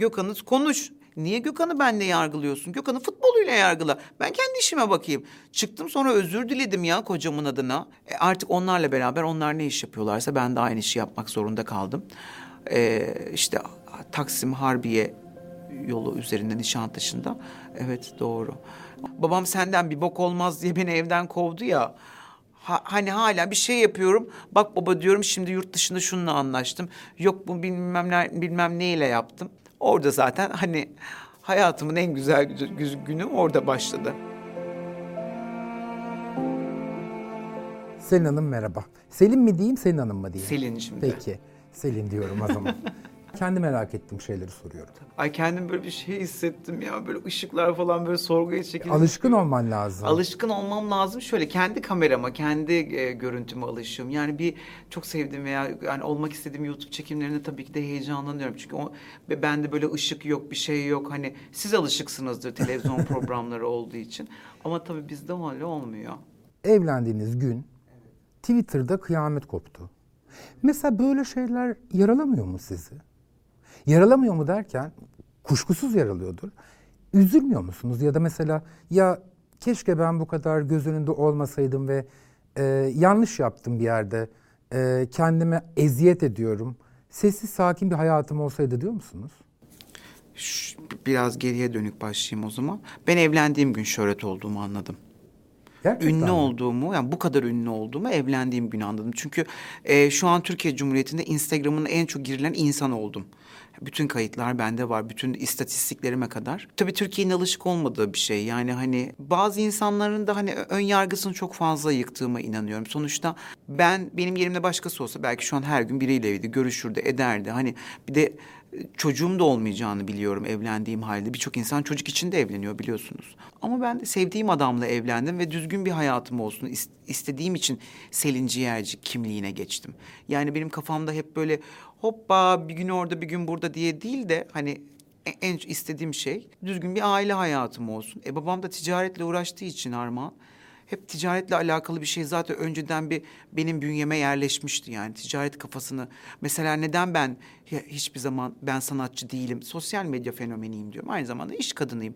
Gökhan'ı konuş. Niye Gökhan'ı benle yargılıyorsun? Gökhan'ı futboluyla yargıla. Ben kendi işime bakayım. Çıktım sonra özür diledim ya kocamın adına. E artık onlarla beraber onlar ne iş yapıyorlarsa ben de aynı işi yapmak zorunda kaldım. E, işte Taksim Harbiye yolu üzerinde Nişantaşı'nda. Evet doğru. Babam senden bir bok olmaz diye beni evden kovdu ya. Ha- hani hala bir şey yapıyorum. Bak baba diyorum şimdi yurt dışında şununla anlaştım. Yok bu bilmem ne, bilmem neyle yaptım. Orada zaten hani hayatımın en güzel gü- gü- günü orada başladı. Selin Hanım merhaba. Selin mi diyeyim, Selin Hanım mı diyeyim? Selin şimdi. Peki. Selin diyorum o zaman. Kendi merak ettiğim şeyleri soruyorum. Ay kendim böyle bir şey hissettim ya. Böyle ışıklar falan böyle sorguya çekildi. Alışkın olman lazım. Alışkın olmam lazım. Şöyle kendi kamerama, kendi e, görüntüme alışıyorum. Yani bir çok sevdiğim veya yani olmak istediğim YouTube çekimlerinde tabii ki de heyecanlanıyorum. Çünkü o bende böyle ışık yok, bir şey yok. Hani siz alışıksınızdır televizyon programları olduğu için. Ama tabii bizde öyle olmuyor. Evlendiğiniz gün Twitter'da kıyamet koptu. Mesela böyle şeyler yaralamıyor mu sizi? Yaralamıyor mu derken kuşkusuz yaralıyordur. Üzülmüyor musunuz? Ya da mesela ya keşke ben bu kadar göz önünde olmasaydım ve e, yanlış yaptım bir yerde. E, kendime eziyet ediyorum. Sessiz sakin bir hayatım olsaydı diyor musunuz? Ş- biraz geriye dönük başlayayım o zaman. Ben evlendiğim gün şöhret olduğumu anladım. Gerçekten ünlü mi? olduğumu, yani bu kadar ünlü olduğumu evlendiğim gün anladım. Çünkü e, şu an Türkiye Cumhuriyeti'nde Instagram'ın en çok girilen insan oldum. Bütün kayıtlar bende var, bütün istatistiklerime kadar. Tabii Türkiye'nin alışık olmadığı bir şey. Yani hani bazı insanların da hani ön yargısını çok fazla yıktığıma inanıyorum. Sonuçta ben, benim yerimde başkası olsa belki şu an her gün biriyleydi, görüşürdü, ederdi. Hani bir de çocuğum da olmayacağını biliyorum evlendiğim halde. Birçok insan çocuk için de evleniyor biliyorsunuz. Ama ben sevdiğim adamla evlendim ve düzgün bir hayatım olsun is- istediğim için Selin Ciğerci kimliğine geçtim. Yani benim kafamda hep böyle hoppa bir gün orada bir gün burada diye değil de hani e- en istediğim şey düzgün bir aile hayatım olsun. E babam da ticaretle uğraştığı için Armağan hep ticaretle alakalı bir şey zaten önceden bir benim bünyeme yerleşmişti yani ticaret kafasını. Mesela neden ben hi- hiçbir zaman ben sanatçı değilim, sosyal medya fenomeniyim diyorum. Aynı zamanda iş kadınıyım.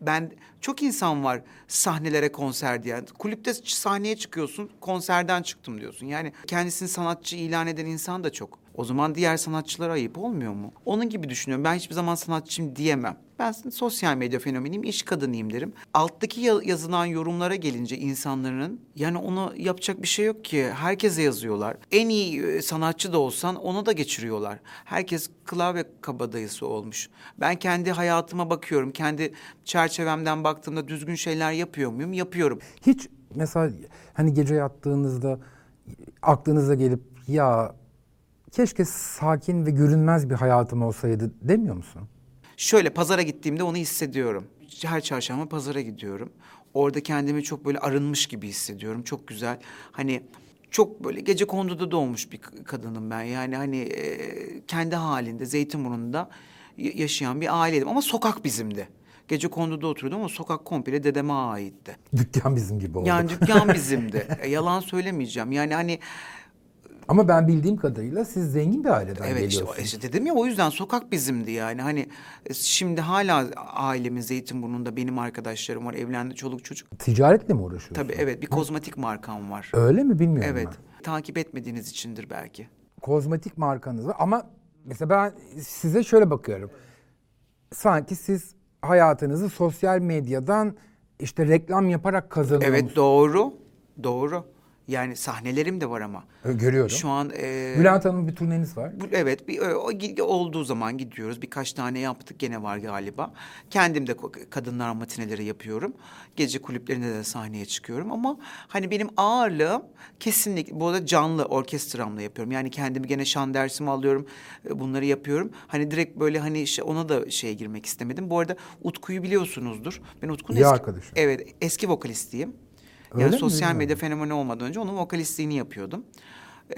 Ben çok insan var sahnelere konser diyen. Kulüpte sahneye çıkıyorsun, konserden çıktım diyorsun. Yani kendisini sanatçı ilan eden insan da çok. O zaman diğer sanatçılara ayıp olmuyor mu? Onun gibi düşünüyorum. Ben hiçbir zaman sanatçıyım diyemem. Ben sosyal medya fenomeniyim, iş kadınıyım derim. Alttaki ya- yazılan yorumlara gelince insanların yani ona yapacak bir şey yok ki. Herkese yazıyorlar. En iyi e, sanatçı da olsan ona da geçiriyorlar. Herkes klavye kabadayısı olmuş. Ben kendi hayatıma bakıyorum. Kendi çerçevemden baktığımda düzgün şeyler yapıyor muyum? Yapıyorum. Hiç mesela hani gece yattığınızda aklınıza gelip ya keşke sakin ve görünmez bir hayatım olsaydı demiyor musun? Şöyle pazara gittiğimde onu hissediyorum. Her çarşamba pazara gidiyorum. Orada kendimi çok böyle arınmış gibi hissediyorum. Çok güzel. Hani çok böyle gece konduda doğmuş bir kadınım ben. Yani hani e, kendi halinde Zeytinburnu'nda yaşayan bir aileydim. Ama sokak bizimdi. Gece konduda oturuyordum ama sokak komple dedeme aitti. Dükkan bizim gibi oldu. Yani dükkan bizimdi. E, yalan söylemeyeceğim. Yani hani Ama ben bildiğim kadarıyla siz zengin bir aileden Evet geliyorsunuz. işte dedim ya o yüzden sokak bizimdi yani. Hani e, şimdi hala ailemin Zeytinburnu'nda benim arkadaşlarım var. Evlendi çoluk çocuk. Ticaretle mi uğraşıyorsunuz? Tabii evet bir kozmetik markam var. Öyle mi bilmiyorum Evet. ben. Takip etmediğiniz içindir belki. Kozmetik markanız var ama mesela ben size şöyle bakıyorum. Sanki siz hayatınızı sosyal medyadan işte reklam yaparak kazanıyorsunuz. Evet doğru. Doğru. Yani sahnelerim de var ama. Görüyorum. Şu an e, Bülent Hanım'ın bir turneniz var. Bu- Evet, bir, o, olduğu zaman gidiyoruz. Birkaç tane yaptık, gene var galiba. Kendim de kadınlar matineleri yapıyorum. Gece kulüplerinde de sahneye çıkıyorum. Ama hani benim ağırlığım kesinlikle, bu arada canlı orkestramla yapıyorum. Yani kendimi gene şan dersimi alıyorum, e, bunları yapıyorum. Hani direkt böyle hani işte ona da şeye girmek istemedim. Bu arada Utku'yu biliyorsunuzdur. Ben Utku'nun eski, arkadaşım. Evet, eski vokalistiyim. Yani mi? sosyal Bilmiyorum. medya fenomeni olmadan önce onun vokalistliğini yapıyordum.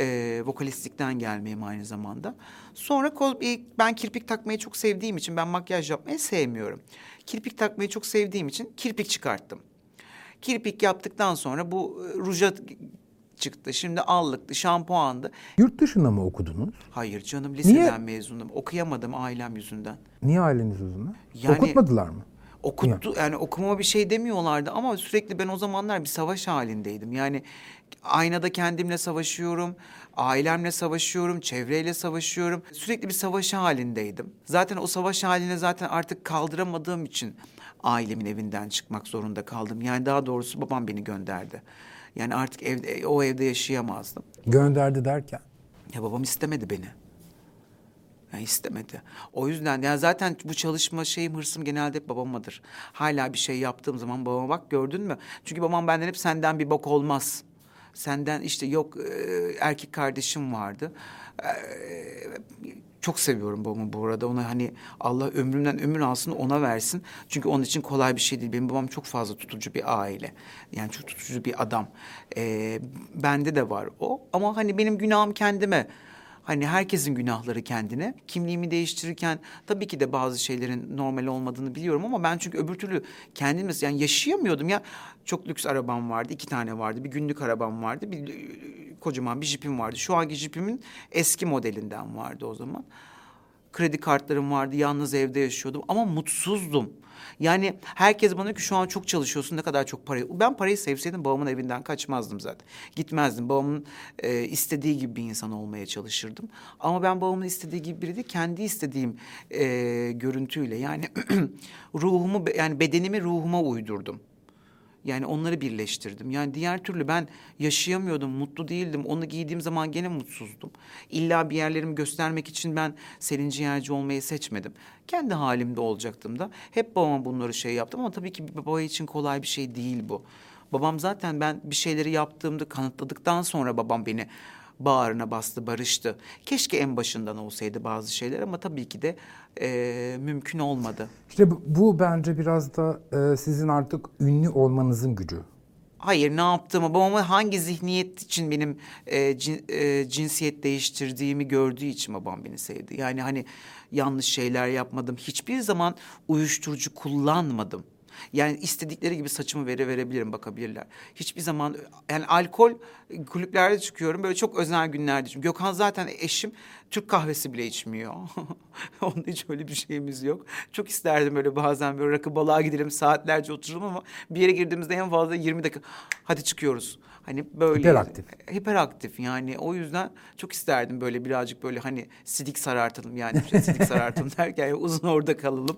Ee, vokalistlikten gelmeyim aynı zamanda. Sonra ben kirpik takmayı çok sevdiğim için ben makyaj yapmayı sevmiyorum. Kirpik takmayı çok sevdiğim için kirpik çıkarttım. Kirpik yaptıktan sonra bu e, ruja çıktı. Şimdi allıktı, şampuandı. Yurt dışında mı okudunuz? Hayır canım liseden mezunum. Okuyamadım ailem yüzünden. Niye aileniz yüzünden? Yani- Okutmadılar mı? Okuttu yani okumama bir şey demiyorlardı ama sürekli ben o zamanlar bir savaş halindeydim. Yani aynada kendimle savaşıyorum, ailemle savaşıyorum, çevreyle savaşıyorum. Sürekli bir savaş halindeydim. Zaten o savaş haline zaten artık kaldıramadığım için ailemin evinden çıkmak zorunda kaldım. Yani daha doğrusu babam beni gönderdi. Yani artık evde o evde yaşayamazdım. Gönderdi derken. Ya babam istemedi beni. Ya istemedi. O yüzden ya zaten bu çalışma şeyim hırsım genelde hep babamadır. Hala bir şey yaptığım zaman babama bak gördün mü? Çünkü babam benden hep senden bir bok olmaz. Senden işte yok e, erkek kardeşim vardı. E, çok seviyorum babamı bu arada. Ona hani Allah ömrümden ömür alsın ona versin. Çünkü onun için kolay bir şey değil. Benim babam çok fazla tutucu bir aile. Yani çok tutucu bir adam. E, bende de var o. Ama hani benim günahım kendime. Hani herkesin günahları kendine. Kimliğimi değiştirirken tabii ki de bazı şeylerin normal olmadığını biliyorum ama ben çünkü öbür türlü kendim mesela- yani yaşayamıyordum ya. Çok lüks arabam vardı, iki tane vardı. Bir günlük arabam vardı, bir e, kocaman bir jipim vardı. Şu anki jipimin eski modelinden vardı o zaman. Kredi kartlarım vardı, yalnız evde yaşıyordum ama mutsuzdum. Yani herkes bana ki şu an çok çalışıyorsun ne kadar çok parayı. Ben parayı sevseydim babamın evinden kaçmazdım zaten. Gitmezdim. Babamın e, istediği gibi bir insan olmaya çalışırdım. Ama ben babamın istediği gibi biri değil, kendi istediğim e, görüntüyle yani ruhumu yani bedenimi ruhuma uydurdum. Yani onları birleştirdim. Yani diğer türlü ben yaşayamıyordum, mutlu değildim. Onu giydiğim zaman gene mutsuzdum. İlla bir yerlerimi göstermek için ben Selin Ciğerci olmayı seçmedim. Kendi halimde olacaktım da. Hep babama bunları şey yaptım ama tabii ki bir baba için kolay bir şey değil bu. Babam zaten ben bir şeyleri yaptığımda kanıtladıktan sonra babam beni bağrına bastı, barıştı. Keşke en başından olsaydı bazı şeyler ama tabii ki de eee, mümkün olmadı. İşte bu, bu bence biraz da e, sizin artık ünlü olmanızın gücü. Hayır ne yaptığımı, babamın hangi zihniyet için benim e, cin- e, cinsiyet değiştirdiğimi gördüğü için babam beni sevdi. Yani hani yanlış şeyler yapmadım. Hiçbir zaman uyuşturucu kullanmadım. Yani istedikleri gibi saçımı vere verebilirim bakabilirler. Hiçbir zaman yani alkol kulüplerde çıkıyorum böyle çok özel günlerde. içiyorum. Gökhan zaten eşim Türk kahvesi bile içmiyor. Onun hiç öyle bir şeyimiz yok. Çok isterdim böyle bazen böyle rakı balığa gidelim saatlerce otururum ama bir yere girdiğimizde en fazla 20 dakika hadi çıkıyoruz. Hani böyle Hiperaktif. hiperaktif yani o yüzden çok isterdim böyle birazcık böyle hani sidik sarartalım yani sidik sarartalım derken yani uzun orada kalalım.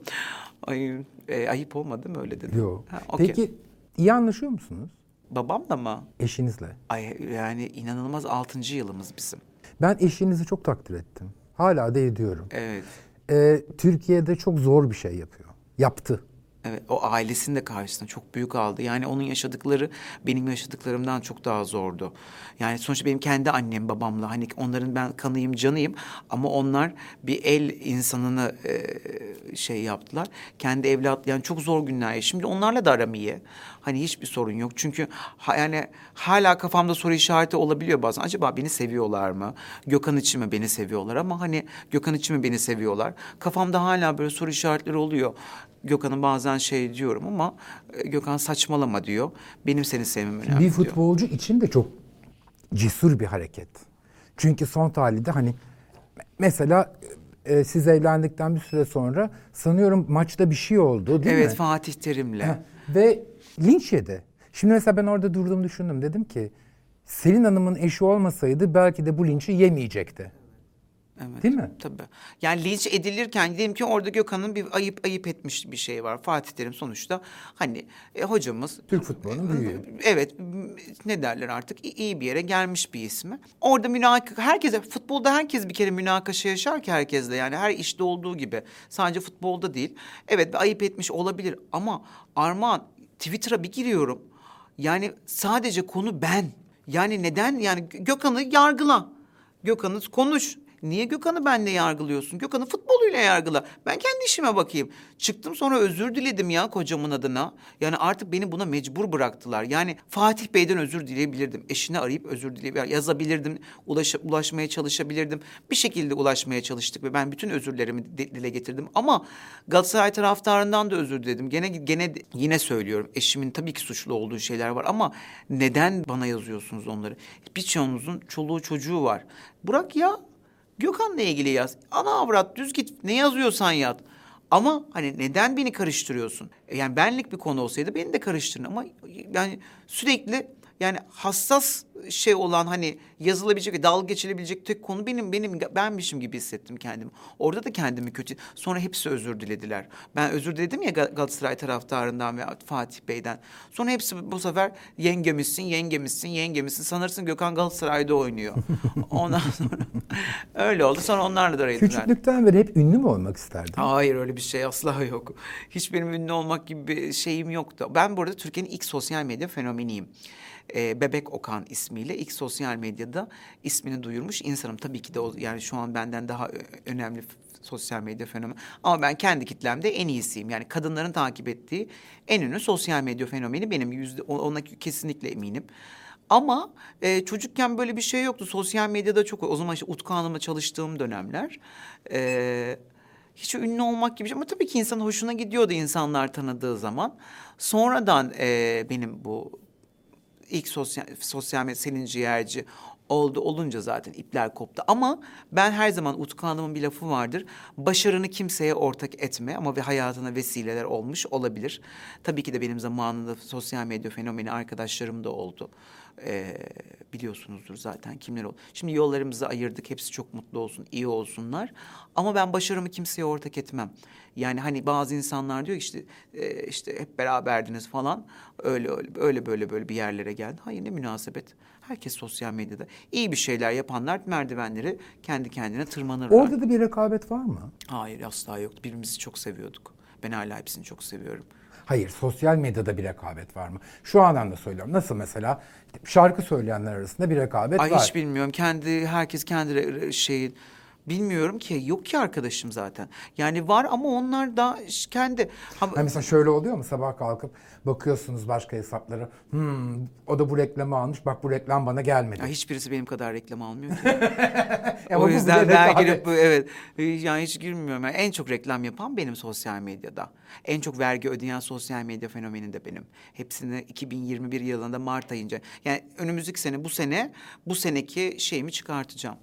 Ay, e, ayıp olmadı mı öyle dedim. Yok. Ha, okey. Peki iyi anlaşıyor musunuz Babamla mı? eşinizle? Ay yani inanılmaz altıncı yılımız bizim. Ben eşinizi çok takdir ettim. Hala da ediyorum. Evet. E, Türkiye'de çok zor bir şey yapıyor. Yaptı. Evet, o ailesinin de karşısında çok büyük aldı. Yani onun yaşadıkları benim yaşadıklarımdan çok daha zordu. Yani sonuçta benim kendi annem babamla hani onların ben kanıyım canıyım ama onlar bir el insanını e, şey yaptılar. Kendi evlat yani çok zor günler. yaşadı. Şimdi onlarla da aram iyi. Hani hiçbir sorun yok. Çünkü ha, yani hala kafamda soru işareti olabiliyor bazen. Acaba beni seviyorlar mı? Gökhan için mi beni seviyorlar? Ama hani Gökhan için mi beni seviyorlar? Kafamda hala böyle soru işaretleri oluyor. Gökhan'ın bazen şey diyorum ama e, Gökhan saçmalama diyor. Benim seni sevmem önemli Bir diyor. futbolcu için de çok cesur bir hareket. Çünkü son tahlilde hani mesela e, siz evlendikten bir süre sonra sanıyorum maçta bir şey oldu değil Evet mi? Fatih Terim'le. Ve linç yedi. Şimdi mesela ben orada durdum düşündüm. Dedim ki Selin Hanım'ın eşi olmasaydı belki de bu linçi yemeyecekti. Evet. Değil mi? Tabii. Yani linç edilirken diyelim ki orada Gökhan'ın bir ayıp ayıp etmiş bir şey var. Fatih Terim sonuçta hani e, hocamız Türk futbolunun büyüğü. Evet ne derler artık iyi bir yere gelmiş bir ismi. Orada münaka herkese futbolda herkes bir kere münakaşa yaşar ki herkesle yani her işte olduğu gibi. Sadece futbolda değil. Evet bir ayıp etmiş olabilir ama Armağan Twitter'a bir giriyorum. Yani sadece konu ben. Yani neden yani Gökhan'ı yargıla. Gökhan'ı konuş. Niye Gökhan'ı benle yargılıyorsun? Gökhan'ı futboluyla yargıla. Ben kendi işime bakayım. Çıktım sonra özür diledim ya kocamın adına. Yani artık beni buna mecbur bıraktılar. Yani Fatih Bey'den özür dileyebilirdim. Eşini arayıp özür dileyebilirdim. Yazabilirdim. Ulaş, ulaşmaya çalışabilirdim. Bir şekilde ulaşmaya çalıştık ve ben bütün özürlerimi dile getirdim. Ama Galatasaray taraftarından da özür diledim. Gene gene yine söylüyorum. Eşimin tabii ki suçlu olduğu şeyler var ama neden bana yazıyorsunuz onları? Birçoğunuzun çoluğu çocuğu var. Bırak ya. Gökhan'la ilgili yaz. Ana avrat düz git. Ne yazıyorsan yaz. Ama hani neden beni karıştırıyorsun? E, Yani benlik bir konu olsaydı beni de karıştırın ama yani sürekli yani hassas şey olan hani yazılabilecek, dalga geçilebilecek tek konu benim benim benmişim gibi hissettim kendimi. Orada da kendimi kötü. Sonra hepsi özür dilediler. Ben özür diledim ya Gal- Galatasaray taraftarından ve Fatih Bey'den. Sonra hepsi bu sefer yengemişsin, yengemişsin, yengemişsin. Sanırsın Gökhan Galatasaray'da oynuyor. Ondan sonra öyle oldu. Sonra onlarla da düzelttim. Küçüklükten beri hep ünlü mü olmak isterdin? Hayır öyle bir şey asla yok. Hiç benim ünlü olmak gibi bir şeyim yoktu. Ben burada Türkiye'nin ilk sosyal medya fenomeniyim. Ee, Bebek Okan ismiyle ilk sosyal medyada ismini duyurmuş insanım. Tabii ki de o, yani şu an benden daha önemli sosyal medya fenomeni. Ama ben kendi kitlemde en iyisiyim. Yani kadınların takip ettiği en ünlü sosyal medya fenomeni benim. Yüzde, ona kesinlikle eminim. Ama e, çocukken böyle bir şey yoktu. Sosyal medyada çok o zaman işte Utku Hanım'la çalıştığım dönemler. E, hiç ünlü olmak gibi şey ama tabii ki insanın hoşuna gidiyordu insanlar tanıdığı zaman. Sonradan e, benim bu ilk sosyal sosyal medya Selin Ciğerci oldu olunca zaten ipler koptu. Ama ben her zaman Utku Hanım'ın bir lafı vardır. Başarını kimseye ortak etme ama ve hayatına vesileler olmuş olabilir. Tabii ki de benim zamanında sosyal medya fenomeni arkadaşlarım da oldu. Ee, biliyorsunuzdur zaten kimler oldu. Şimdi yollarımızı ayırdık. Hepsi çok mutlu olsun, iyi olsunlar. Ama ben başarımı kimseye ortak etmem. Yani hani bazı insanlar diyor işte e, işte hep beraberdiniz falan. Öyle öyle öyle böyle böyle bir yerlere geldi. Hayır ne münasebet. Herkes sosyal medyada iyi bir şeyler yapanlar merdivenleri kendi kendine tırmanırlar. Orada da bir rekabet var mı? Hayır asla yok. Birbirimizi çok seviyorduk. Ben hala hepsini çok seviyorum. Hayır, sosyal medyada bir rekabet var mı? Şu anlamda söylüyorum. Nasıl mesela şarkı söyleyenler arasında bir rekabet Ay var. hiç bilmiyorum. Kendi herkes kendi şeyin bilmiyorum ki yok ki arkadaşım zaten. Yani var ama onlar da kendi ha, Ha mesela şöyle oluyor mu sabah kalkıp bakıyorsunuz başka hesaplara. Hmm, o da bu reklamı almış. Bak bu reklam bana gelmedi. ya hiçbirisi benim kadar reklam almıyor ki. Ama o yüzden bile ben rekabet. girip bu evet yani hiç girmiyorum. Yani en çok reklam yapan benim sosyal medyada. En çok vergi ödeyen sosyal medya fenomeni de benim. Hepsini 2021 yılında Mart ayınca yani önümüzdeki sene bu sene bu seneki şeyimi çıkartacağım.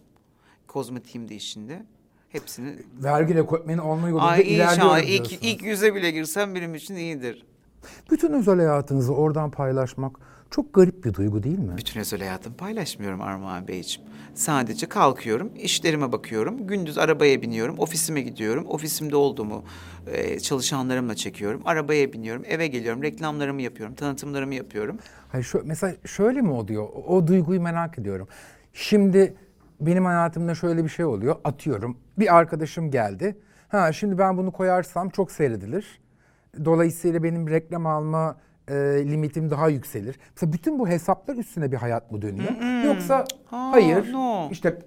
Kozmetiğim de işinde. Hepsini Vergi rekortmeni olma yolunda Ay ilerliyorum inşallah ilk, ilk yüze bile girsem benim için iyidir. Bütün özel hayatınızı oradan paylaşmak çok garip bir duygu değil mi? Bütün özel hayatımı paylaşmıyorum Armağan Beyciğim. Sadece kalkıyorum, işlerime bakıyorum, gündüz arabaya biniyorum, ofisime gidiyorum, ofisimde olduğumu e, çalışanlarımla çekiyorum, arabaya biniyorum, eve geliyorum, reklamlarımı yapıyorum, tanıtımlarımı yapıyorum. Hayır şu, mesela şöyle mi oluyor? O, o duyguyu merak ediyorum. Şimdi benim hayatımda şöyle bir şey oluyor. Atıyorum bir arkadaşım geldi. Ha şimdi ben bunu koyarsam çok seyredilir. Dolayısıyla benim reklam alma e, limitim daha yükselir. Mesela bütün bu hesaplar üstüne bir hayat mı dönüyor? Yoksa Ha, hayır no. işte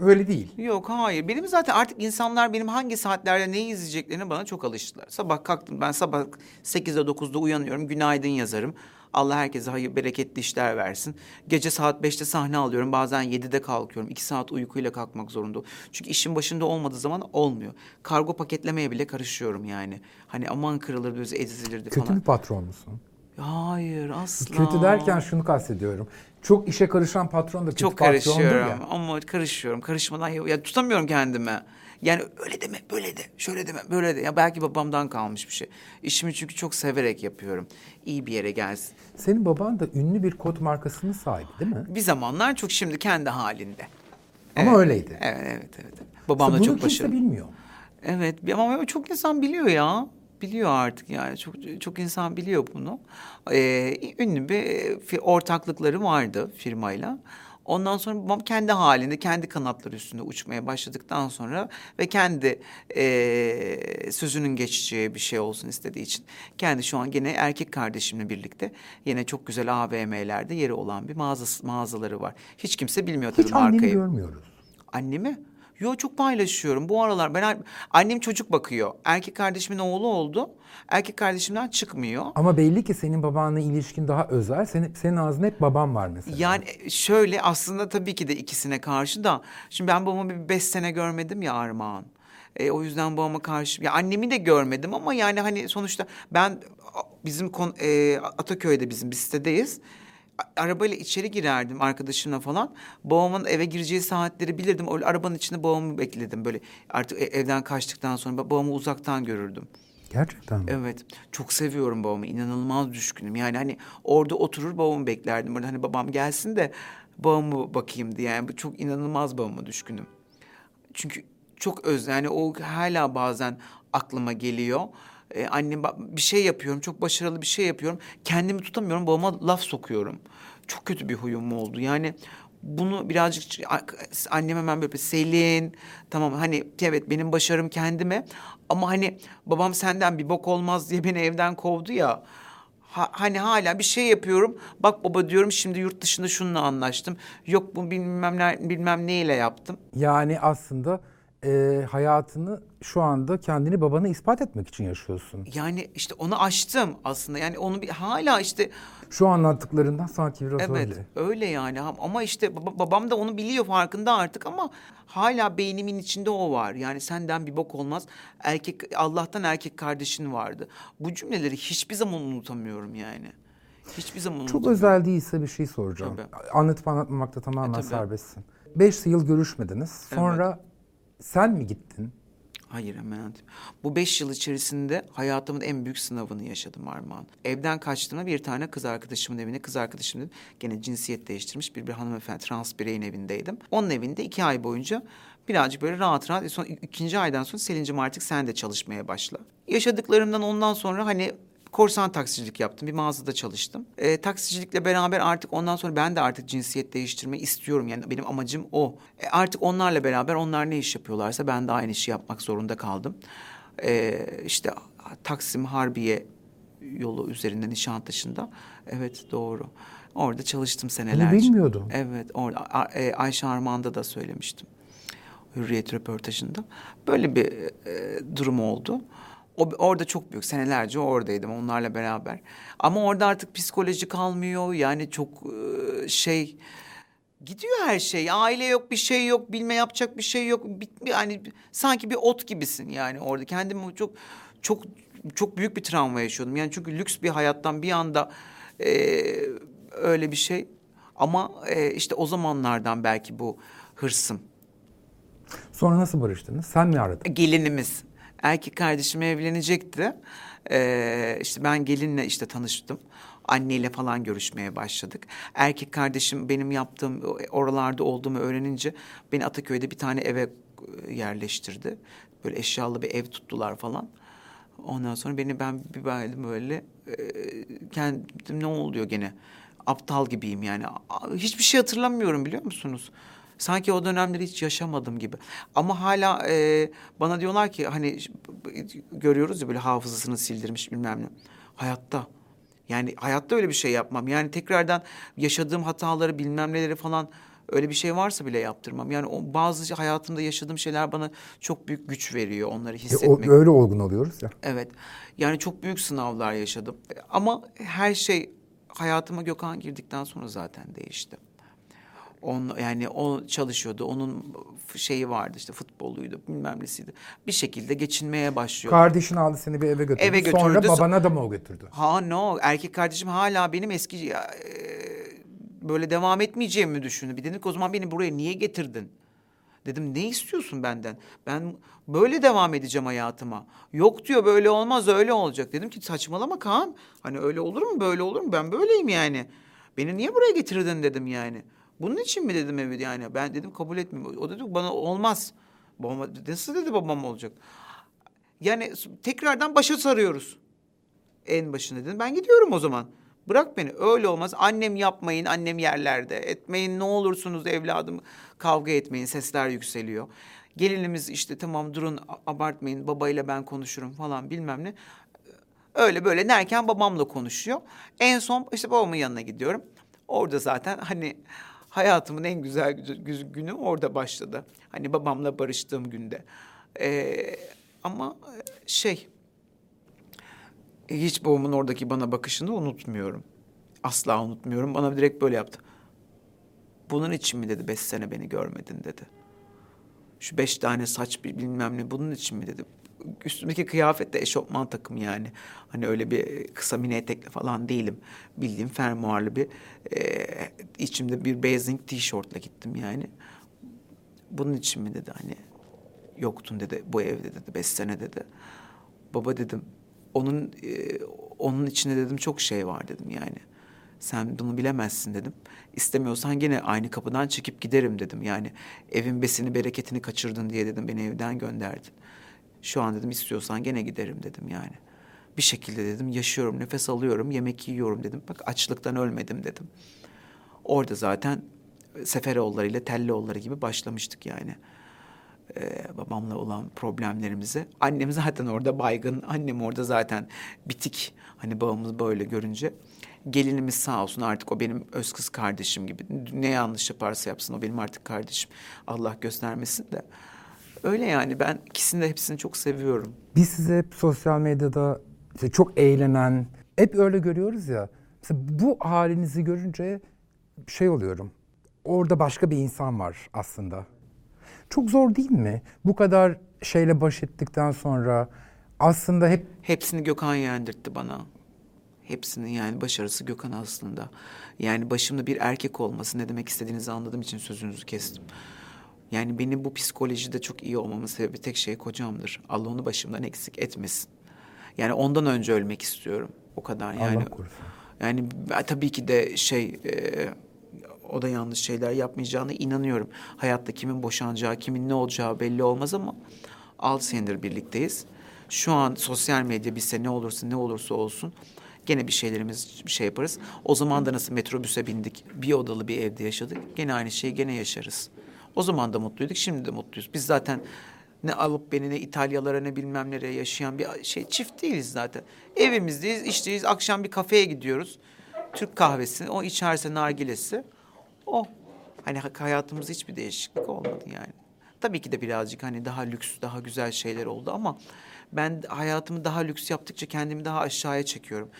öyle değil. Yok hayır. Benim zaten artık insanlar benim hangi saatlerde neyi izleyeceklerini bana çok alıştılar. Sabah kalktım ben sabah 8'de 9'da uyanıyorum. Günaydın yazarım. Allah herkese hayır bereketli işler versin. Gece saat 5'te sahne alıyorum. Bazen 7'de kalkıyorum. 2 saat uykuyla kalkmak zorunda. Çünkü işin başında olmadığı zaman olmuyor. Kargo paketlemeye bile karışıyorum yani. Hani aman kırılırdı, ezilirdi Kötü falan. bir patron musun? Hayır asla. Kötü derken şunu kastediyorum. Çok işe karışan patron da kötü Çok patrondur karışıyorum ya. ama karışıyorum. Karışmadan ya, ya tutamıyorum kendimi. Yani öyle deme, böyle de, şöyle deme, böyle de. Ya belki babamdan kalmış bir şey. İşimi çünkü çok severek yapıyorum. İyi bir yere gelsin. Senin baban da ünlü bir kot markasının sahibi değil mi? Bir zamanlar çok şimdi kendi halinde. Ama öyleydi. Evet, evet, evet. Babam da Bunu çok kimse başarılı. bilmiyor. Evet ama çok insan biliyor ya. Biliyor artık yani çok çok insan biliyor bunu. Ee, ünlü bir ortaklıkları vardı firmayla. Ondan sonra babam kendi halinde, kendi kanatları üstünde uçmaya başladıktan sonra ve kendi eee, sözünün geçeceği bir şey olsun istediği için kendi şu an gene erkek kardeşimle birlikte yine çok güzel AVM'lerde yeri olan bir mağazası, mağazaları var. Hiç kimse bilmiyor tabii Hiç anneni markayı. görmüyoruz. Annemi? Yo çok paylaşıyorum. Bu aralar ben annem çocuk bakıyor. Erkek kardeşimin oğlu oldu. Erkek kardeşimden çıkmıyor. Ama belli ki senin babanla ilişkin daha özel. Senin, senin ağzında hep babam var mesela. Yani şöyle aslında tabii ki de ikisine karşı da. Şimdi ben babamı bir beş sene görmedim ya Armağan. E, o yüzden babama karşı ya annemi de görmedim ama yani hani sonuçta ben bizim kon, e, Ataköy'de bizim bir sitedeyiz. Arabayla içeri girerdim arkadaşımla falan. Babamın eve gireceği saatleri bilirdim. O arabanın içinde babamı bekledim böyle. Artık e- evden kaçtıktan sonra babamı uzaktan görürdüm. Gerçekten mi? Evet. Çok seviyorum babamı. İnanılmaz düşkünüm. Yani hani orada oturur babamı beklerdim. Orada hani babam gelsin de babamı bakayım diye. Yani bu çok inanılmaz babama düşkünüm. Çünkü çok öz yani o hala bazen aklıma geliyor. Ee, annem bir şey yapıyorum, çok başarılı bir şey yapıyorum. Kendimi tutamıyorum, babama laf sokuyorum. Çok kötü bir huyum oldu. Yani bunu birazcık annem hemen böyle Selin tamam hani evet benim başarım kendime ama hani babam senden bir bok olmaz diye beni evden kovdu ya. Ha- hani hala bir şey yapıyorum. Bak baba diyorum şimdi yurt dışında şununla anlaştım. Yok bu bilmem ne bilmem neyle yaptım. Yani aslında e, hayatını şu anda kendini babana ispat etmek için yaşıyorsun. Yani işte onu aştım aslında. Yani onu bir hala işte Şu anlattıklarından sanki biraz evet öyle. öyle yani ama işte baba- babam da onu biliyor farkında artık ama hala beynimin içinde o var. Yani senden bir bok olmaz. Erkek Allah'tan erkek kardeşin vardı. Bu cümleleri hiçbir zaman unutamıyorum yani. Hiçbir zaman Çok unutamıyorum. özel değilse bir şey soracağım. Tabii. Anlatıp anlatmamakta tamamen E, tabii. serbestsin. Beş yıl görüşmediniz. Sonra sen mi gittin? Hayır hemen anlatayım. Bu beş yıl içerisinde hayatımın en büyük sınavını yaşadım Armağan. Evden kaçtığımda bir tane kız arkadaşımın evine, kız arkadaşım dedim. Gene cinsiyet değiştirmiş bir bir hanımefendi, trans bireyin evindeydim. Onun evinde iki ay boyunca birazcık böyle rahat rahat. Son, ikinci aydan sonra Selin'cim artık sen de çalışmaya başla. Yaşadıklarımdan ondan sonra hani korsan taksicilik yaptım. Bir mağazada çalıştım. E, taksicilikle beraber artık ondan sonra ben de artık cinsiyet değiştirmeyi istiyorum. Yani benim amacım o. E, artık onlarla beraber onlar ne iş yapıyorlarsa ben de aynı işi yapmak zorunda kaldım. E, işte Taksim Harbiye yolu üzerinde Nişantaşı'nda. Evet doğru. Orada çalıştım senelerce. bilmiyordum. Evet orada A- e, Ayşe Armağan'da da söylemiştim. Hürriyet röportajında. Böyle bir e, durum oldu. O, orada çok büyük senelerce oradaydım onlarla beraber. Ama orada artık psikoloji kalmıyor. Yani çok şey gidiyor her şey. Aile yok, bir şey yok, bilme yapacak bir şey yok. Yani sanki bir ot gibisin yani orada. Kendimi çok çok çok büyük bir travma yaşıyordum. Yani çünkü lüks bir hayattan bir anda e, öyle bir şey. Ama e, işte o zamanlardan belki bu hırsım. Sonra nasıl barıştınız? Sen mi aradın? gelinimiz. Erkek kardeşim evlenecekti. Ee, işte ben gelinle işte tanıştım. Anneyle falan görüşmeye başladık. Erkek kardeşim benim yaptığım oralarda olduğumu öğrenince beni Ataköy'de bir tane eve e, yerleştirdi. Böyle eşyalı bir ev tuttular falan. Ondan sonra beni ben bir böyle e, kendim ne oluyor gene aptal gibiyim yani hiçbir şey hatırlamıyorum biliyor musunuz? Sanki o dönemleri hiç yaşamadım gibi. Ama hala e, bana diyorlar ki hani görüyoruz ya böyle hafızasını sildirmiş bilmem ne. Hayatta. Yani hayatta öyle bir şey yapmam. Yani tekrardan yaşadığım hataları bilmem neleri falan öyle bir şey varsa bile yaptırmam. Yani o bazı hayatımda yaşadığım şeyler bana çok büyük güç veriyor onları E, o, hissetmek. öyle olgun oluyoruz ya. Evet. Yani çok büyük sınavlar yaşadım. Ama her şey hayatıma Gökhan girdikten sonra zaten değişti. On, yani o çalışıyordu. Onun şeyi vardı işte futboluydu bilmem nesiydi. Bir şekilde geçinmeye başlıyor. Kardeşin aldı seni bir eve götürdü. Eve Sonra götürdü. babana da mı o götürdü? Ha no erkek kardeşim hala benim eski e, böyle devam etmeyeceğimi düşündü. Bir dedik o zaman beni buraya niye getirdin? Dedim ne istiyorsun benden? Ben böyle devam edeceğim hayatıma. Yok diyor böyle olmaz öyle olacak. Dedim ki saçmalama Kaan. Hani öyle olur mu böyle olur mu? Ben böyleyim yani. Beni niye buraya getirdin dedim yani. Bunun için mi dedim evi yani. Ben dedim kabul etmiyorum. O dedi bana olmaz. Babama, nasıl dedi babam olacak? Yani tekrardan başa sarıyoruz en başında dedim. Ben gidiyorum o zaman. Bırak beni. Öyle olmaz. Annem yapmayın. Annem yerlerde. Etmeyin ne olursunuz evladım. Kavga etmeyin. Sesler yükseliyor. Gelinimiz işte tamam durun abartmayın. Babayla ben konuşurum falan bilmem ne. Öyle böyle derken babamla konuşuyor. En son işte babamın yanına gidiyorum. Orada zaten hani hayatımın en güzel gü- gü- günü orada başladı. Hani babamla barıştığım günde. Ee, ama şey hiç babamın oradaki bana bakışını unutmuyorum. Asla unutmuyorum. Bana direkt böyle yaptı. Bunun için mi dedi beş sene beni görmedin dedi. Şu beş tane saç bilmem ne bunun için mi dedi. Üstümdeki kıyafet de eşofman takım yani. Hani öyle bir kısa mini etekli falan değilim. Bildiğim fermuarlı bir e, içimde bir basing tişörtle gittim yani. Bunun için mi dedi hani yoktun dedi bu evde dedi beş sene dedi. Baba dedim onun e, onun içinde dedim çok şey var dedim yani. Sen bunu bilemezsin dedim. İstemiyorsan gene aynı kapıdan çekip giderim dedim. Yani evin besini bereketini kaçırdın diye dedim beni evden gönderdin. Şu an dedim istiyorsan gene giderim dedim yani. Bir şekilde dedim yaşıyorum, nefes alıyorum, yemek yiyorum dedim. Bak açlıktan ölmedim dedim. Orada zaten Seferoğulları ile Telloğulları gibi başlamıştık yani. Ee, babamla olan problemlerimizi. Annem zaten orada baygın, annem orada zaten bitik. Hani babamız böyle görünce. Gelinimiz sağ olsun artık o benim öz kız kardeşim gibi. Ne yanlış yaparsa yapsın o benim artık kardeşim. Allah göstermesin de. Öyle yani ben ikisini de hepsini çok seviyorum. Biz sizi hep sosyal medyada işte çok eğlenen, hep öyle görüyoruz ya. Mesela bu halinizi görünce şey oluyorum. Orada başka bir insan var aslında. Çok zor değil mi? Bu kadar şeyle baş ettikten sonra aslında hep Hepsini Gökhan yendirtti bana. Hepsinin yani başarısı Gökhan aslında. Yani başımda bir erkek olması ne demek istediğinizi anladığım için sözünüzü kestim. Yani benim bu psikolojide çok iyi olmamın sebebi tek şey kocamdır. Allah onu başımdan eksik etmesin. Yani ondan önce ölmek istiyorum. O kadar yani. Allah korusun. Yani tabii ki de şey e, o da yanlış şeyler yapmayacağına inanıyorum. Hayatta kimin boşanacağı, kimin ne olacağı belli olmaz ama altı senedir birlikteyiz. Şu an sosyal medya bilse ne olursa ne olursa olsun gene bir şeylerimiz bir şey yaparız. O zaman da nasıl metrobüse bindik, bir odalı bir evde yaşadık. Gene aynı şeyi gene yaşarız. O zaman da mutluyduk, şimdi de mutluyuz. Biz zaten ne alıp beni ne İtalyalara ne bilmem nereye yaşayan bir şey çift değiliz zaten. Evimizdeyiz, işteyiz. Akşam bir kafeye gidiyoruz. Türk kahvesi, o içerse nargilesi. O. Hani ha- hayatımızda hiçbir değişiklik olmadı yani. Tabii ki de birazcık hani daha lüks, daha güzel şeyler oldu ama ben hayatımı daha lüks yaptıkça kendimi daha aşağıya çekiyorum.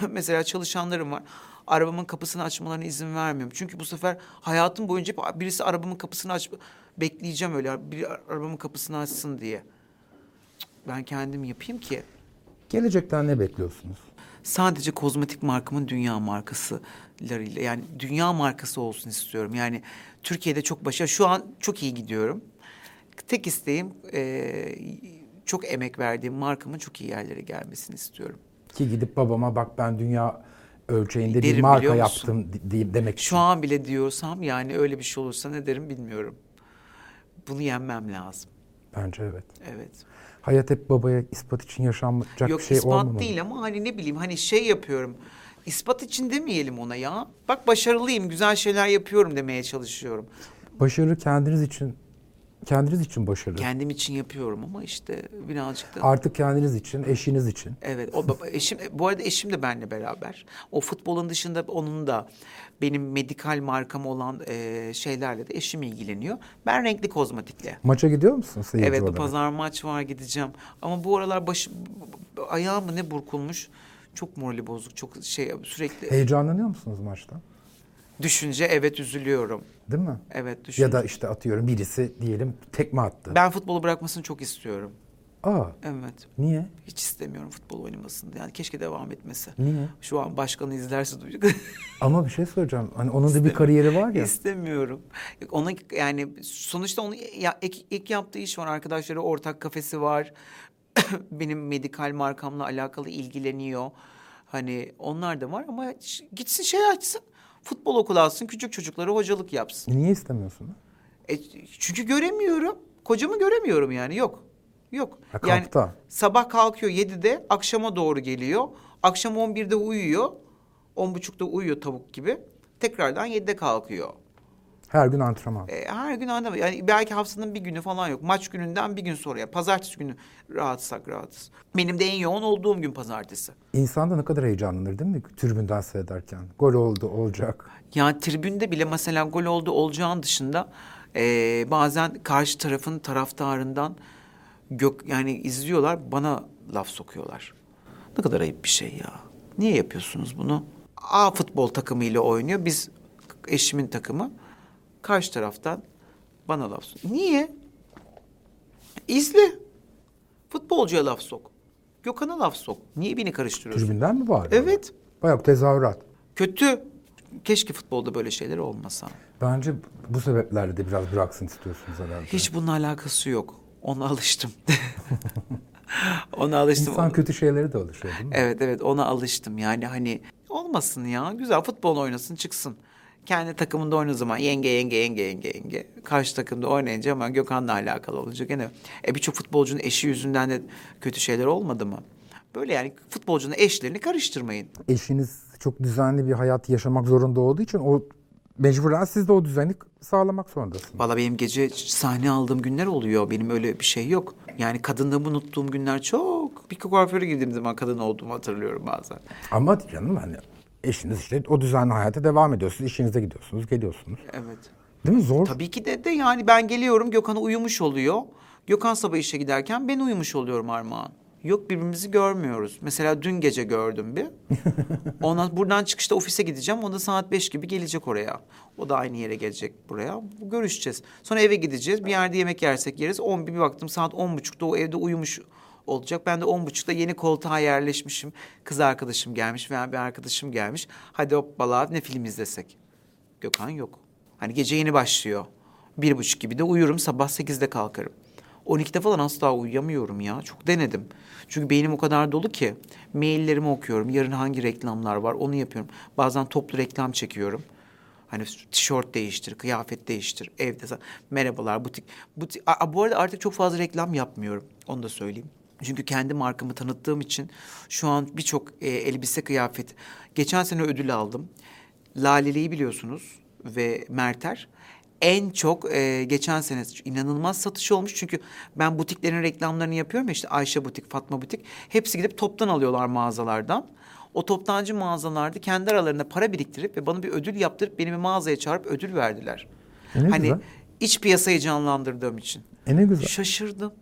Mesela çalışanlarım var. Arabamın kapısını açmalarına izin vermiyorum. Çünkü bu sefer hayatım boyunca hep birisi arabamın kapısını aç bekleyeceğim öyle biri arabamın kapısını açsın diye. Ben kendim yapayım ki gelecekten ne bekliyorsunuz? sadece kozmetik markamın dünya markasılarıyla yani dünya markası olsun istiyorum. Yani Türkiye'de çok başa şu an çok iyi gidiyorum. Tek isteğim eee, çok emek verdiğim markamın çok iyi yerlere gelmesini istiyorum. Ki gidip babama bak ben dünya ölçeğinde bir Derim, marka biliyor musun? yaptım diye demek için. Şu an bile diyorsam yani öyle bir şey olursa ne derim bilmiyorum. Bunu yenmem lazım. Bence evet. Evet. Hayat hep babaya ispat için yaşanacak Yok bir şey ispat olmamalı. değil ama hani ne bileyim hani şey yapıyorum. İspat için demeyelim ona ya. Bak başarılıyım, güzel şeyler yapıyorum demeye çalışıyorum. Başarı kendiniz için kendiniz için başarı. Kendim için yapıyorum ama işte birazcık da... Artık kendiniz için, eşiniz için. Evet, o baba, eşim, bu arada eşim de benimle beraber. O futbolun dışında onun da benim medikal markam olan e, şeylerle de eşim ilgileniyor. Ben renkli kozmetikle. Maça gidiyor musun seyirci Evet, olarak? pazar maç var gideceğim. Ama bu aralar başı, ayağım mı ne burkulmuş. Çok morali bozuk, çok şey sürekli Heyecanlanıyor musunuz maçta? Düşünce evet üzülüyorum. Değil mi? Evet düşünce. Ya da işte atıyorum birisi diyelim tekme attı. Ben futbolu bırakmasını çok istiyorum. Aa, Evet. niye? Hiç istemiyorum futbol oynamasını. Yani keşke devam etmesi. Niye? Şu an başkanı izlerse duyacak. Ama bir şey söyleyeceğim. Hani onun da bir kariyeri var ya. İstemiyorum. Ona yani sonuçta onun ya, ilk, ilk yaptığı iş var. Arkadaşları ortak kafesi var. Benim medikal markamla alakalı ilgileniyor. Hani onlar da var ama gitsin şey açsın. Futbol okulu alsın. Küçük çocuklara hocalık yapsın. Niye istemiyorsunuz? E, çünkü göremiyorum. Kocamı göremiyorum yani. Yok. Yok. Ha, yani kampta. sabah kalkıyor 7'de akşama doğru geliyor. Akşam 11'de uyuyor. 10.30'da uyuyor tavuk gibi. Tekrardan 7'de kalkıyor. Her gün antrenman. E, her gün anlamadım. Yani belki haftanın bir günü falan yok. Maç gününden bir gün sonra. ya. Pazartesi günü rahatsak rahatız. Benim de en yoğun olduğum gün pazartesi. İnsan da ne kadar heyecanlanır değil mi? Tribünden seyrederken. Gol oldu, olacak. Yani tribünde bile mesela gol oldu olacağın dışında e, bazen karşı tarafın taraftarından gök yani izliyorlar bana laf sokuyorlar. Ne kadar ayıp bir şey ya. Niye yapıyorsunuz bunu? A futbol takımıyla oynuyor. Biz eşimin takımı karşı taraftan bana laf sok. Niye? İzle. Futbolcuya laf sok. Gökhan'a laf sok. Niye beni karıştırıyorsun? Tribünden mi bağırıyor? Evet. Bayağı tezahürat. Kötü. Keşke futbolda böyle şeyler olmasa. Bence bu sebeplerle de biraz bıraksın istiyorsunuz herhalde. Hiç bununla alakası yok. Ona alıştım. ona alıştım. İnsan kötü şeyleri de alışıyor değil mi? Evet evet ona alıştım. Yani hani olmasın ya. Güzel futbol oynasın çıksın. Kendi takımında oynadığı zaman yenge yenge yenge yenge yenge. Karşı takımda oynayınca ama Gökhan'la alakalı olacak. Gene e, birçok futbolcunun eşi yüzünden de kötü şeyler olmadı mı? Böyle yani futbolcunun eşlerini karıştırmayın. Eşiniz çok düzenli bir hayat yaşamak zorunda olduğu için o mecburen siz de o düzeni sağlamak zorundasınız. Valla benim gece sahne aldığım günler oluyor. Benim öyle bir şey yok. Yani kadınlığımı unuttuğum günler çok. Bir kuaföre girdiğim zaman kadın olduğumu hatırlıyorum bazen. Ama canım hani eşiniz işte o düzenli hayata devam ediyor. Siz işinize gidiyorsunuz, geliyorsunuz. Evet. Değil mi? Zor. Tabii ki de, de yani ben geliyorum Gökhan uyumuş oluyor. Gökhan sabah işe giderken ben uyumuş oluyorum Armağan. Yok birbirimizi görmüyoruz. Mesela dün gece gördüm bir. Ondan buradan çıkışta ofise gideceğim. O da saat beş gibi gelecek oraya. O da aynı yere gelecek buraya. Görüşeceğiz. Sonra eve gideceğiz. Bir yerde yemek yersek yeriz. On bir baktım saat on buçukta o evde uyumuş olacak. Ben de on buçukta yeni koltuğa yerleşmişim. Kız arkadaşım gelmiş veya bir arkadaşım gelmiş. Hadi hoppala ne film izlesek. Gökhan yok. Hani gece yeni başlıyor. Bir buçuk gibi de uyurum. Sabah sekizde kalkarım. 12'de falan asla uyuyamıyorum ya. Çok denedim. Çünkü beynim o kadar dolu ki. Maillerimi okuyorum. Yarın hangi reklamlar var onu yapıyorum. Bazen toplu reklam çekiyorum. Hani tişört değiştir, kıyafet değiştir, evde merhabalar butik. butik. Aa, bu arada artık çok fazla reklam yapmıyorum. Onu da söyleyeyim. Çünkü kendi markamı tanıttığım için şu an birçok e, elbise kıyafet. Geçen sene ödül aldım. Laleli'yi biliyorsunuz ve Merter en çok e, geçen sene inanılmaz satış olmuş. Çünkü ben butiklerin reklamlarını yapıyorum ya işte Ayşe Butik, Fatma Butik. Hepsi gidip toptan alıyorlar mağazalardan. O toptancı mağazalarda kendi aralarında para biriktirip ve bana bir ödül yaptırıp beni bir mağazaya çağırıp ödül verdiler. E hani güzel. iç piyasayı canlandırdığım için. E ne güzel. Şaşırdım.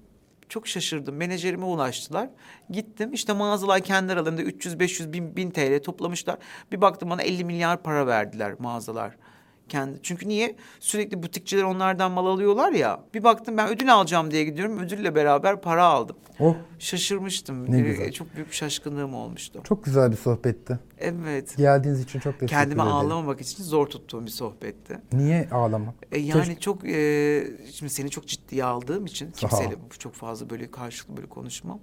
Çok şaşırdım. Menajerime ulaştılar. Gittim işte mağazalar kendi aralarında 300, 500, 1000, 1000 TL toplamışlar. Bir baktım bana 50 milyar para verdiler mağazalar. Kendi. Çünkü niye? Sürekli butikçiler onlardan mal alıyorlar ya. Bir baktım ben ödül alacağım diye gidiyorum. Ödülle beraber para aldım. Oh Şaşırmıştım. Ne Bir- güzel. Çok büyük bir şaşkınlığım olmuştu. çok güzel bir sohbetti. Evet. Geldiğiniz için çok teşekkür Kendime ederim. ağlamamak için zor tuttuğum bir sohbetti. Niye ağlamak? E yani çok e, şimdi seni çok ciddiye aldığım için kimseyle çok fazla böyle karşılıklı böyle konuşmam.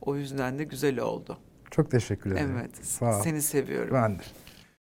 O yüzden de güzel oldu. Çok teşekkür ederim. Evet. Sağ ol. Seni seviyorum. Ben de.